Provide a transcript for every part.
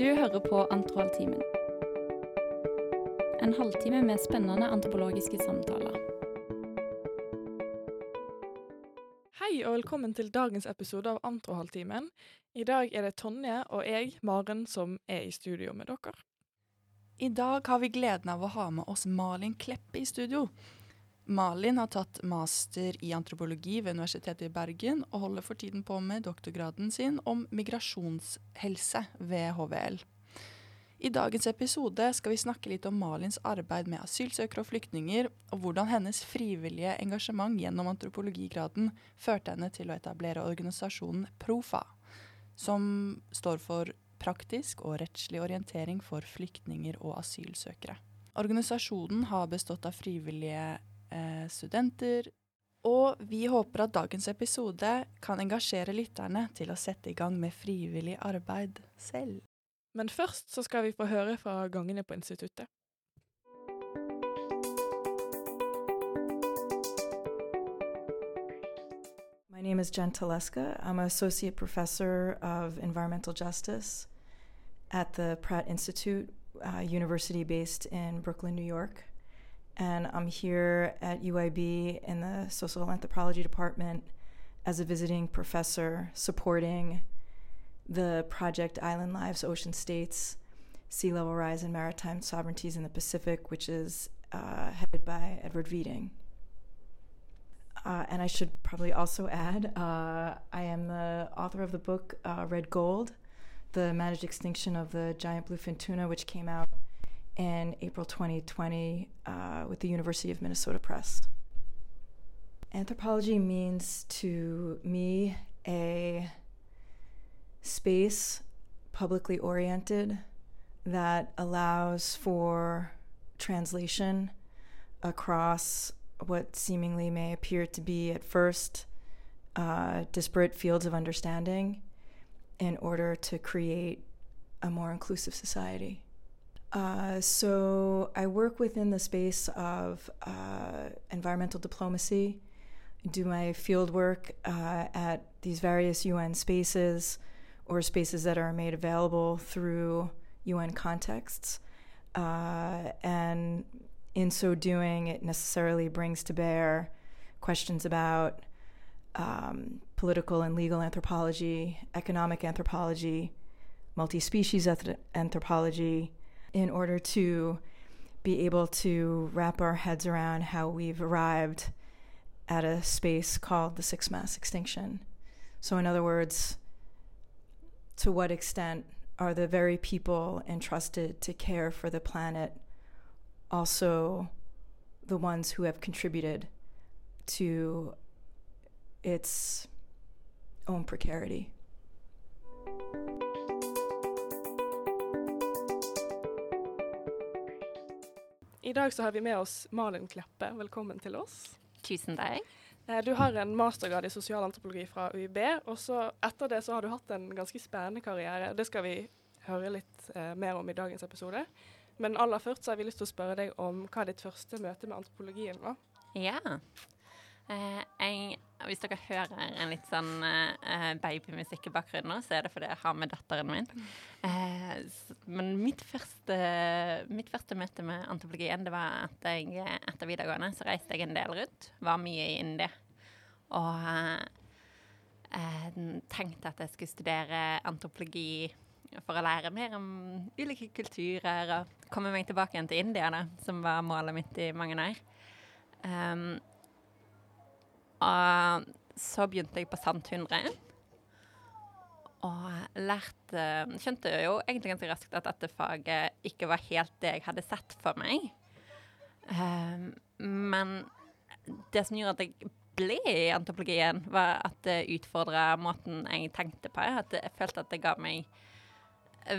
Du hører på Antrohaltimen. En halvtime med spennende antropologiske samtaler. Hei og velkommen til dagens episode av Antrohalvtimen. I dag er det Tonje og jeg, Maren, som er i studio med dere. I dag har vi gleden av å ha med oss Malin Kleppe i studio. Malin har tatt master i antropologi ved Universitetet i Bergen, og holder for tiden på med doktorgraden sin om migrasjonshelse ved HVL. I dagens episode skal vi snakke litt om Malins arbeid med asylsøkere og flyktninger, og hvordan hennes frivillige engasjement gjennom antropologigraden førte henne til å etablere organisasjonen PROFA, som står for Praktisk og rettslig orientering for flyktninger og asylsøkere. Organisasjonen har bestått av frivillige eh, studenter, og vi håper at dagens episode kan engasjere lytterne til å sette i gang med frivillig arbeid selv. Men først så skal vi få høre fra gangene på instituttet. My name is Jen Teleska. I'm an associate professor of environmental justice at the Pratt Institute, uh, university based in Brooklyn, New York. And I'm here at UIB in the social anthropology department as a visiting professor supporting the project Island Lives Ocean States Sea Level Rise and Maritime Sovereignties in the Pacific, which is uh, headed by Edward Veeding. Uh, and I should probably also add, uh, I am the author of the book uh, Red Gold, the managed extinction of the giant bluefin tuna, which came out in April 2020 uh, with the University of Minnesota Press. Anthropology means to me a space publicly oriented that allows for translation across what seemingly may appear to be at first uh, disparate fields of understanding in order to create a more inclusive society. Uh, so I work within the space of uh, environmental diplomacy, do my field work uh, at these various UN spaces or spaces that are made available through UN contexts. Uh, and in so doing, it necessarily brings to bear questions about um, political and legal anthropology, economic anthropology, multi species anthropology, in order to be able to wrap our heads around how we've arrived at a space called the sixth mass extinction. So, in other words, to what extent are the very people entrusted to care for the planet also the ones who have contributed to its own precarity. I dag så har vi med oss Malin Kleppe. Velkommen til oss. Tusen takk. Eh, Du har en mastergrad i sosialantropologi fra UiB, og så etter det så har du hatt en ganske spennende karriere. Det skal vi høre litt eh, mer om i dagens episode. Men aller først så har vi lyst til å spørre deg om hva ditt første møte med antropologien var. Ja. Eh, jeg, hvis dere hører en litt sånn uh, babymusikk i bakgrunnen nå, så er det fordi jeg har med datteren min. Uh, men mitt første, mitt første møte med antropologien, det var at jeg etter videregående så reiste jeg en del rundt. Var mye i India. Og uh, tenkte at jeg skulle studere antropologi for å lære mer om ulike kulturer og komme meg tilbake igjen til India, da, som var målet mitt i mange år. Um, og så begynte jeg på Sant 100. Og lærte Skjønte jo egentlig ganske raskt at dette faget ikke var helt det jeg hadde sett for meg. Um, men det som gjorde at jeg ble i antropologien, var at det utfordra måten jeg tenkte på. At jeg følte at det ga meg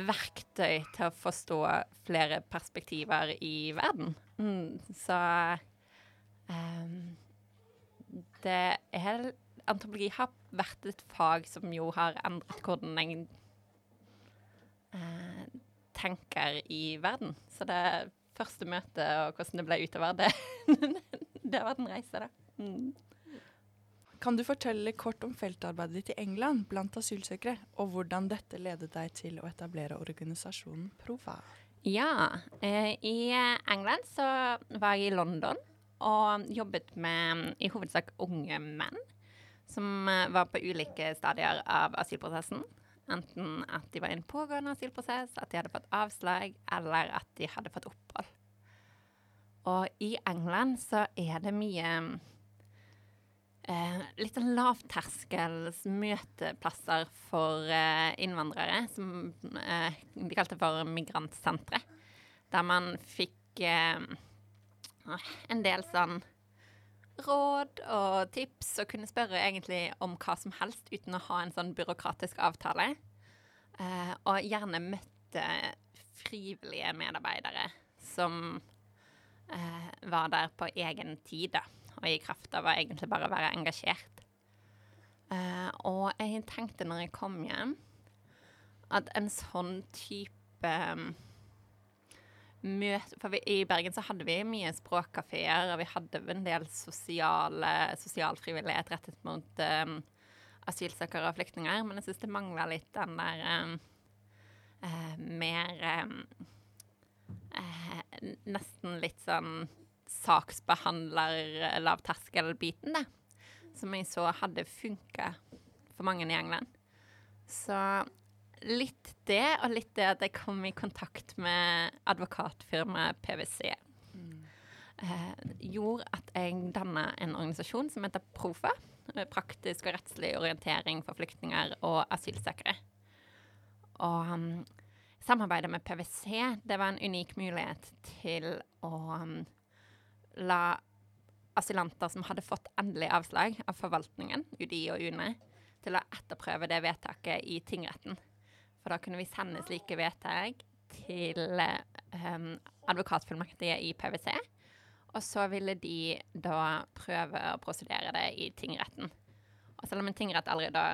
verktøy til å forstå flere perspektiver i verden. Mm, så um, det er Antropologi har vært et fag som jo har endret hvordan jeg eh, tenker i verden. Så det første møtet og hvordan det ble utover, det, det har vært en reise, da. Mm. Kan du fortelle kort om feltarbeidet ditt i England blant asylsøkere, og hvordan dette ledet deg til å etablere organisasjonen Prova? Ja. Eh, I England så var jeg i London og jobbet med i hovedsak unge menn som eh, var på ulike stadier av asylprosessen. Enten at de var i en pågående asylprosess, at de hadde fått avslag, eller at de hadde fått opphold. Og i England så er det mye eh, litt sånn lavterskels møteplasser for eh, innvandrere, som eh, de kalte for migrantsentre. Der man fikk eh, en del sånn råd og tips og kunne spørre egentlig om hva som helst uten å ha en sånn byråkratisk avtale. Eh, og gjerne møtte frivillige medarbeidere som eh, var der på egen tid, da. Og i kraft av å egentlig bare være engasjert. Eh, og jeg tenkte når jeg kom hjem, at en sånn type møte For vi, i Bergen så hadde vi mye språkkafeer, og vi hadde en del sosial frivillighet rettet mot um, asylsøkere og flyktninger. Men jeg syns det mangla litt den der um, uh, mer um, uh, Nesten litt sånn saksbehandler lavterskel-biten, da. Som jeg så hadde funka for mange i England. Så litt det, og litt det at jeg kom i kontakt med advokatfirmaet PwC. Mm. Eh, gjorde at jeg danna en organisasjon som heter PROFA. Praktisk og rettslig orientering for flyktninger og asylsøkere. Og um, samarbeidet med PwC det var en unik mulighet til å um, la asylanter som hadde fått endelig avslag av forvaltningen, UDI og UNE, til å etterprøve det vedtaket i tingretten. For da kunne vi sende slike vedtak til um, advokatfullmaktige i PwC. Og så ville de da prøve å prosedere det i tingretten. Og selv om en tingrett aldri da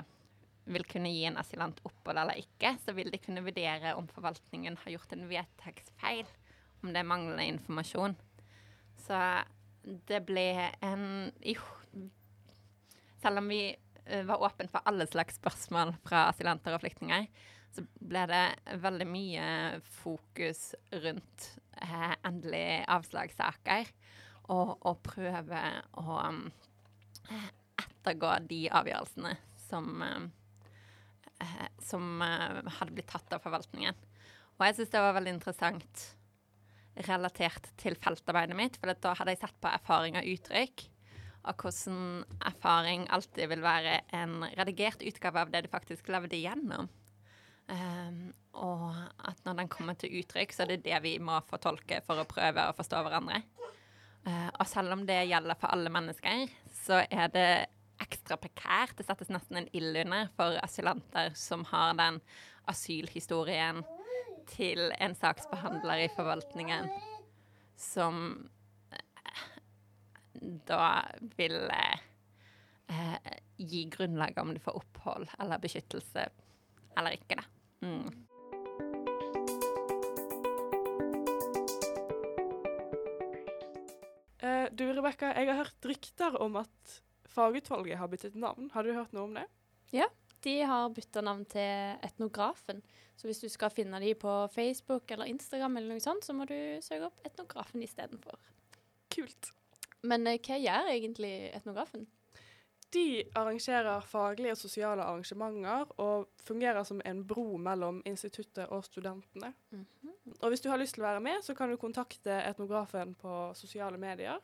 vil kunne gi en asylant opphold eller ikke, så vil de kunne vurdere om forvaltningen har gjort en vedtaksfeil, om det er manglende informasjon. Så det ble en jo, Selv om vi uh, var åpne for alle slags spørsmål fra asylanter og flyktninger, så ble det veldig mye fokus rundt eh, endelig avslagssaker. Og, og prøve å um, ettergå de avgjørelsene som, eh, som eh, hadde blitt tatt av forvaltningen. Og jeg syns det var veldig interessant relatert til feltarbeidet mitt, for da hadde jeg sett på erfaring og uttrykk. Og hvordan erfaring alltid vil være en redigert utgave av det du faktisk levde igjennom. Um, og at når den kommer til uttrykk, så er det det vi må fortolke for å prøve å forstå hverandre. Uh, og selv om det gjelder for alle mennesker, så er det ekstra prekært. Det settes nesten en ild under for asylanter som har den asylhistorien til en saksbehandler i forvaltningen som uh, da vil uh, gi grunnlag om du får opphold eller beskyttelse eller ikke, da. Mm. Uh, du Rebekka, jeg har hørt rykter om at fagutvalget har byttet navn. Har du hørt noe om det? Ja, de har bytta navn til Etnografen. Så hvis du skal finne de på Facebook eller Instagram, eller noe sånt, så må du søke opp Etnografen istedenfor. Kult. Men uh, hva gjør egentlig Etnografen? De arrangerer faglige og sosiale arrangementer og fungerer som en bro mellom instituttet og studentene. Mm -hmm. Og Hvis du har lyst til å være med, så kan du kontakte etnografen på sosiale medier.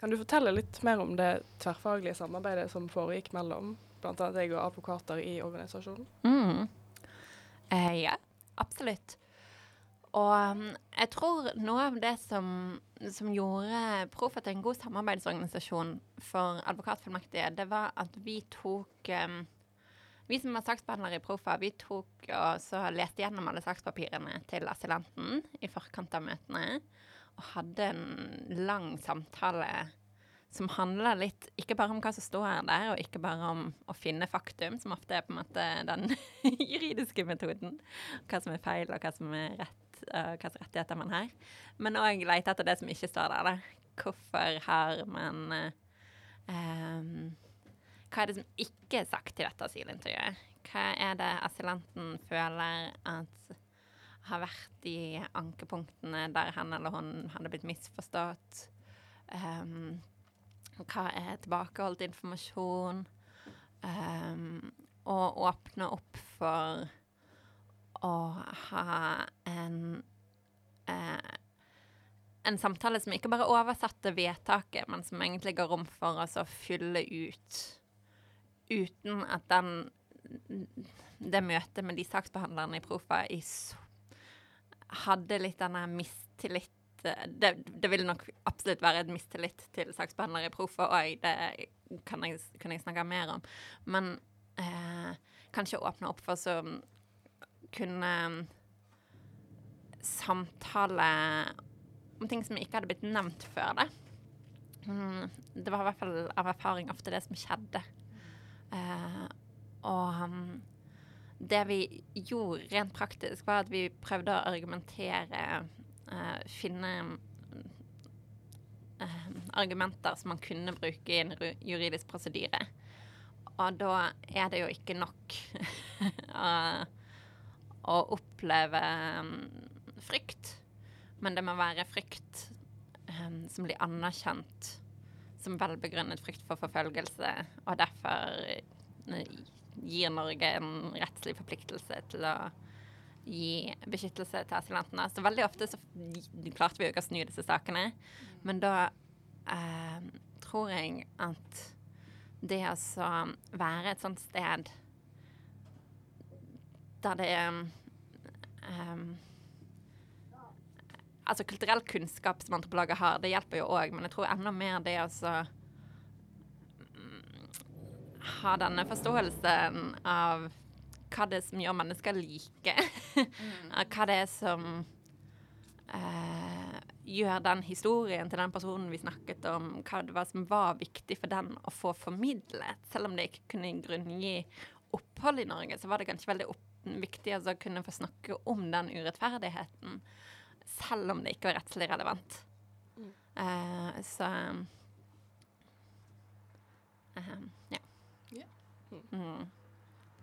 Kan du fortelle litt mer om det tverrfaglige samarbeidet som foregikk mellom bl.a. deg og advokater i organisasjonen? Mm. Eh, ja, absolutt. Og um, jeg tror noe av det som, som gjorde Profa til en god samarbeidsorganisasjon for advokatfullmektige, det var at vi tok um, Vi som var saksbehandlere i Profa, vi tok og så leste gjennom alle sakspapirene til asylanten i forkant av møtene, og hadde en lang samtale som handla litt ikke bare om hva som står der, og ikke bare om å finne faktum, som ofte er på en måte den juridiske metoden. Hva som er feil, og hva som er rett uh, slags rettigheter man har. Men òg lete etter det som ikke står der. Da. Hvorfor har man uh, um, Hva er det som ikke er sagt i dette asylintervjuet? Hva er det asylanten føler at har vært i ankepunktene der han eller hun hadde blitt misforstått? Um, hva er tilbakeholdt informasjon? Um, og åpne opp for å ha en eh, en samtale som ikke bare oversatte vedtaket, men som egentlig ga rom for oss å fylle ut uten at den det møtet med de saksbehandlerne i Profa hadde litt denne mistillit det, det ville nok absolutt være et mistillit til saksbehandlere i Profa òg, det kan jeg, kan jeg, snakke mer om. Men eh, kanskje åpne opp for så kunne samtale om ting som ikke hadde blitt nevnt før det. Mm, det var i hvert fall av erfaring ofte det som skjedde. Uh, og um, det vi gjorde rent praktisk, var at vi prøvde å argumentere uh, finne uh, argumenter som man kunne bruke i en juridisk prosedyre. Og da er det jo ikke nok uh, å oppleve um, frykt, men det må være frykt um, som blir anerkjent som velbegrunnet frykt for forfølgelse, og derfor gir Norge en rettslig forpliktelse til å gi beskyttelse til asylantene. Så veldig ofte så klarte vi jo ikke å snu disse sakene. Men da eh, tror jeg at det å være et sånt sted der det er um, Altså kulturell kunnskap som antropologer har, det hjelper jo òg, men jeg tror enda mer det å altså, ha denne forståelsen av hva det er som gjør mennesker like. Mm. hva det er som eh, gjør den historien til den personen vi snakket om, hva det var som var viktig for den å få formidlet. Selv om det ikke kunne grunngi opphold i Norge, så var det kanskje veldig viktig altså, å kunne få snakke om den urettferdigheten. Selv om det ikke var rettslig relevant. Mm. Uh, så uh, ja. Yeah. Mm.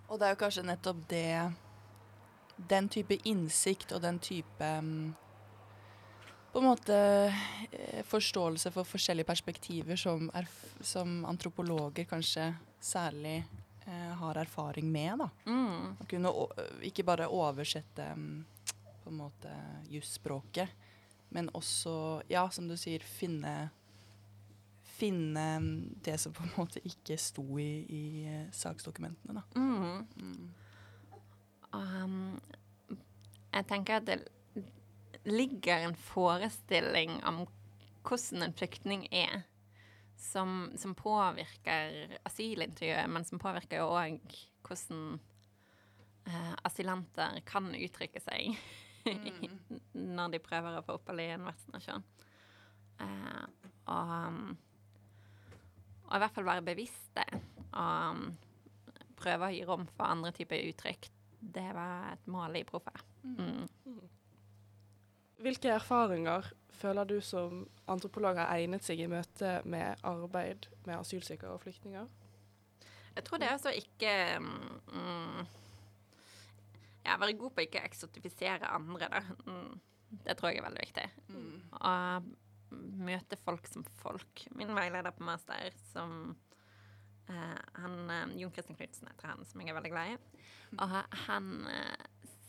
Og det er jo kanskje nettopp det Den type innsikt og den type um, på en måte eh, forståelse for forskjellige perspektiver som, er, som antropologer kanskje særlig har erfaring med. da. Mm. Å kunne ikke bare oversette mm, på en måte jusspråket, men også, ja, som du sier, finne finne det som på en måte ikke sto i, i uh, saksdokumentene. Da. Mm. Mm. Um, jeg tenker at det ligger en forestilling om hvordan en flyktning er, som, som påvirker asylintervjuet, men som påvirker jo òg hvordan uh, asylanter kan uttrykke seg mm. når de prøver å få opphold i en vertsnasjon. Uh, og og i hvert fall være bevisste og um, prøve å gi rom for andre typer uttrykk. Det var et mål i Profa. Mm. mm. Hvilke erfaringer føler du som antropolog har egnet seg i møte med arbeid med asylsøkere og flyktninger? Jeg tror det er altså ikke mm, Ja, være god på ikke å eksotifisere andre, da. Mm, det tror jeg er veldig viktig. Mm. Å møte folk som folk. Min veileder på master, som uh, han, uh, Jon Christian Knutsen heter han, som jeg er veldig glad i. Og han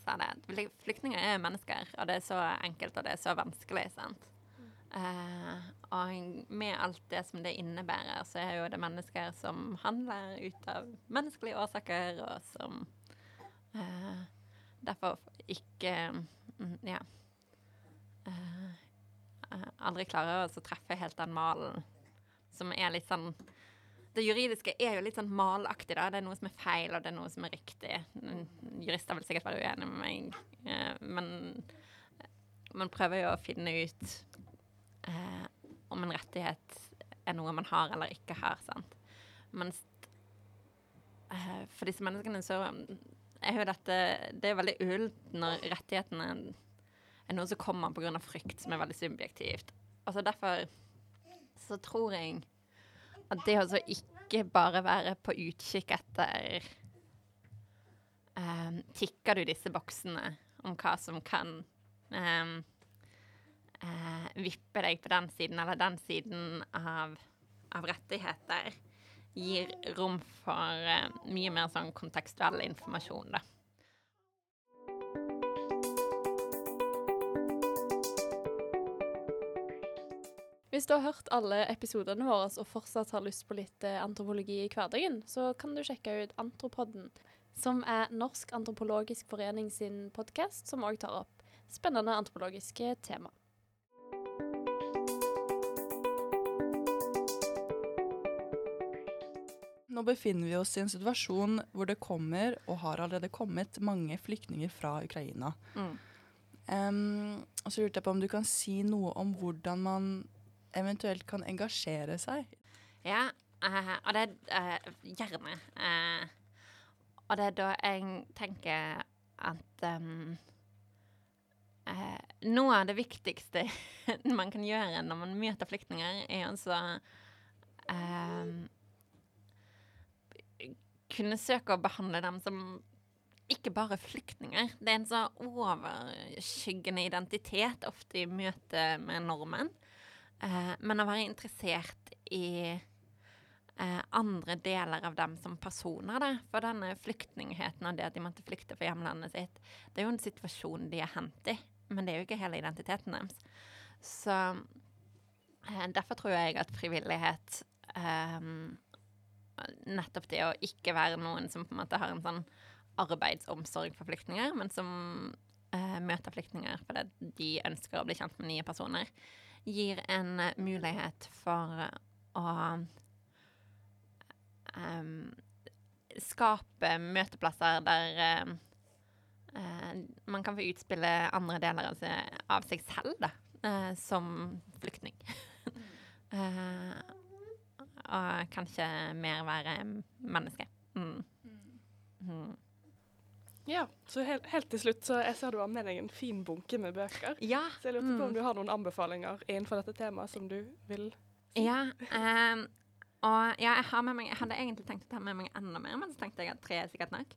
uh, sa det flyktninger er mennesker, og det er så enkelt, og det er så vanskelig, sant. og med alt det som det innebærer, så er jo det mennesker som handler ut av menneskelige årsaker, og som derfor ikke um, Ja. Uh, aldri klarer å treffe helt den malen som er litt sånn Det juridiske er jo litt sånn malaktig, da. Det er noe som er feil, og det er noe som er riktig. Jurister vil sikkert være uenig med meg, eh, men man prøver jo å finne ut eh, om en rettighet er noe man har eller ikke har, sant. Mens eh, for disse menneskene så er jo dette Det er veldig ullent når rettighetene er noe som kommer pga. frykt, som er veldig subjektivt. Altså Derfor så tror jeg at det å ikke bare være på utkikk etter um, Tikker du disse boksene om hva som kan um, uh, vippe deg på den siden eller den siden av, av rettigheter, gir rom for uh, mye mer sånn kontekstuell informasjon, da. Hvis du har hørt alle episodene våre og fortsatt har lyst på litt eh, antropologi i hverdagen, så kan du sjekke ut Antropodden, som er Norsk antropologisk forening sin podkast, som òg tar opp spennende antropologiske tema. Nå befinner vi oss i en situasjon hvor det kommer, og har allerede kommet, mange flyktninger fra Ukraina. Mm. Um, og så lurte jeg på om du kan si noe om hvordan man eventuelt kan engasjere seg. Ja, uh, og det er gjerne. Uh, og det er da jeg tenker at um, Noe av det viktigste man kan gjøre når man møter flyktninger, er altså um, kunne søke å behandle dem som ikke bare flyktninger. Det er en så overskyggende identitet ofte i møte med nordmenn. Eh, men å være interessert i eh, andre deler av dem som personer, da. For denne flyktningheten og det at de måtte flykte fra hjemlandet sitt, det er jo en situasjon de er hendt i. Men det er jo ikke hele identiteten deres. Så eh, derfor tror jeg at frivillighet eh, Nettopp det å ikke være noen som på en måte har en sånn arbeidsomsorg for flyktninger, men som eh, møter flyktninger fordi de ønsker å bli kjent med nye personer, gir en eh, mulighet for å um, skape møteplasser der eh, eh, man kan få utspille andre deler av seg, av seg selv, da, uh, som flyktning. uh, og kanskje mer være menneske. Mm. Mm. Ja, så helt, helt til slutt, så jeg ser du har med deg en fin bunke med bøker. Ja. Så jeg lurte på Mm. om du har noen anbefalinger innenfor dette temaet som du vil Ja, um, og ja, jeg har med meg Jeg hadde egentlig tenkt å ta med meg enda mer, men så tenkte jeg at tre er sikkert nok.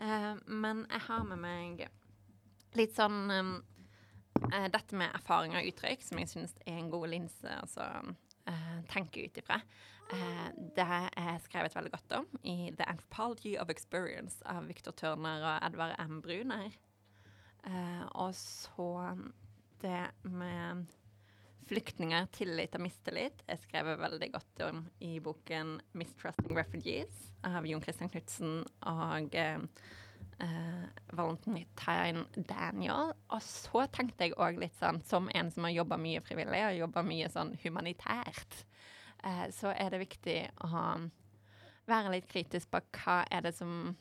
Uh, men jeg har med meg litt sånn um, uh, Dette med erfaringer og uttrykk, som jeg syns er en god linse å uh, tenke ut ifra. Eh, det er skrevet veldig godt om i The Anthropology of Experience av Victor Turner og Edvard M. Bruner. Eh, og så det med flyktninger, tillit og mistillit er skrevet veldig godt om i boken 'Mistrusting Refugees' av Jon Christian Knutsen og eh, eh, Valentine Daniel. Og så tenkte jeg òg litt sånn, som en som har jobba mye frivillig og jobba mye sånn humanitært, eh, så er det viktig å være litt kritisk på hva er det som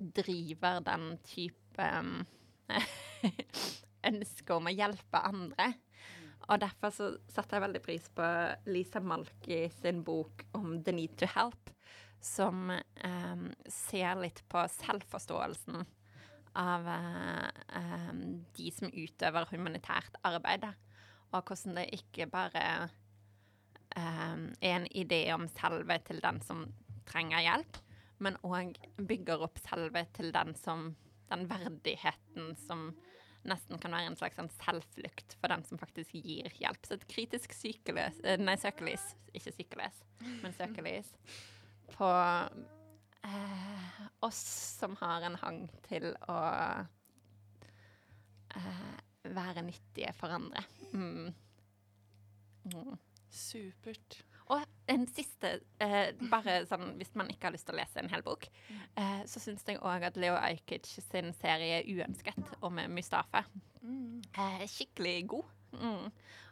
driver den type um, ønske om å hjelpe andre. Og derfor så satte jeg veldig pris på Lisa Malki sin bok om The Need to Help, som um, ser litt på selvforståelsen av um, de som utøver humanitært arbeid, og hvordan det ikke bare en idé om selve til den som trenger hjelp, men òg bygger opp selve til den som den verdigheten som nesten kan være en slags sånn selvflukt for den som faktisk gir hjelp. Så et kritisk sykelys, eh, nei, søkelys, ikke sykelys, men søkelys på eh, oss som har en hang til å eh, være nyttige for andre. Mm. Mm. Supert. Og en siste, eh, bare sånn hvis man ikke har lyst til å lese en hel bok, eh, så syns jeg òg at Leo Ajkic sin serie 'Uønsket' om Mustafa er skikkelig god. Mm.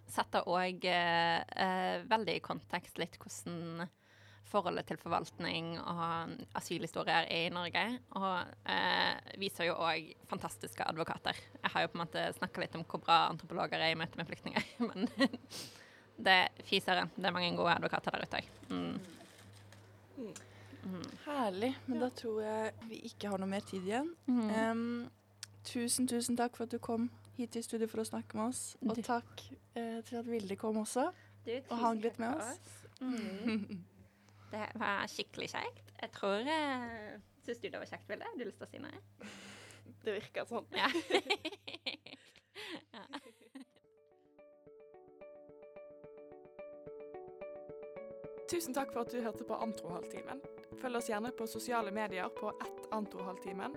Setter òg eh, eh, veldig i kontekst litt hvordan forholdet til forvaltning og asylhistorier er i Norge. Og eh, viser jo òg fantastiske advokater. Jeg har jo på en måte snakka litt om hvor bra antropologer er i møte med flyktninger, men det fiser en. Det er mange gode advokater der ute òg. Mm. Herlig. Men da tror jeg vi ikke har noe mer tid igjen. Mm. Em, tusen, tusen takk for at du kom hit til studio for å snakke med oss. Og Du- takk eh, til at Vilde kom også. Du, Og hang litt med oss. Mm. Det var skikkelig kjekt. Jeg tror uh, Syns du det var kjekt, Vilde? Har du lyst til å si noe? Det virker sånn. Ja. Tusen takk for at du hørte på Antrohalvtimen. Følg oss gjerne på sosiale medier på ett Antrohalvtimen.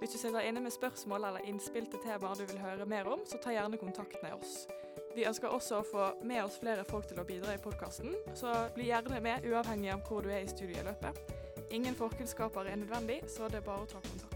Hvis du sitter inne med spørsmål eller innspill til temaer du vil høre mer om, så ta gjerne kontakt med oss. Vi ønsker også å få med oss flere folk til å bidra i podkasten, så bli gjerne med uavhengig av hvor du er i studieløpet. Ingen forkunnskaper er nødvendig, så det er bare å ta kontakt.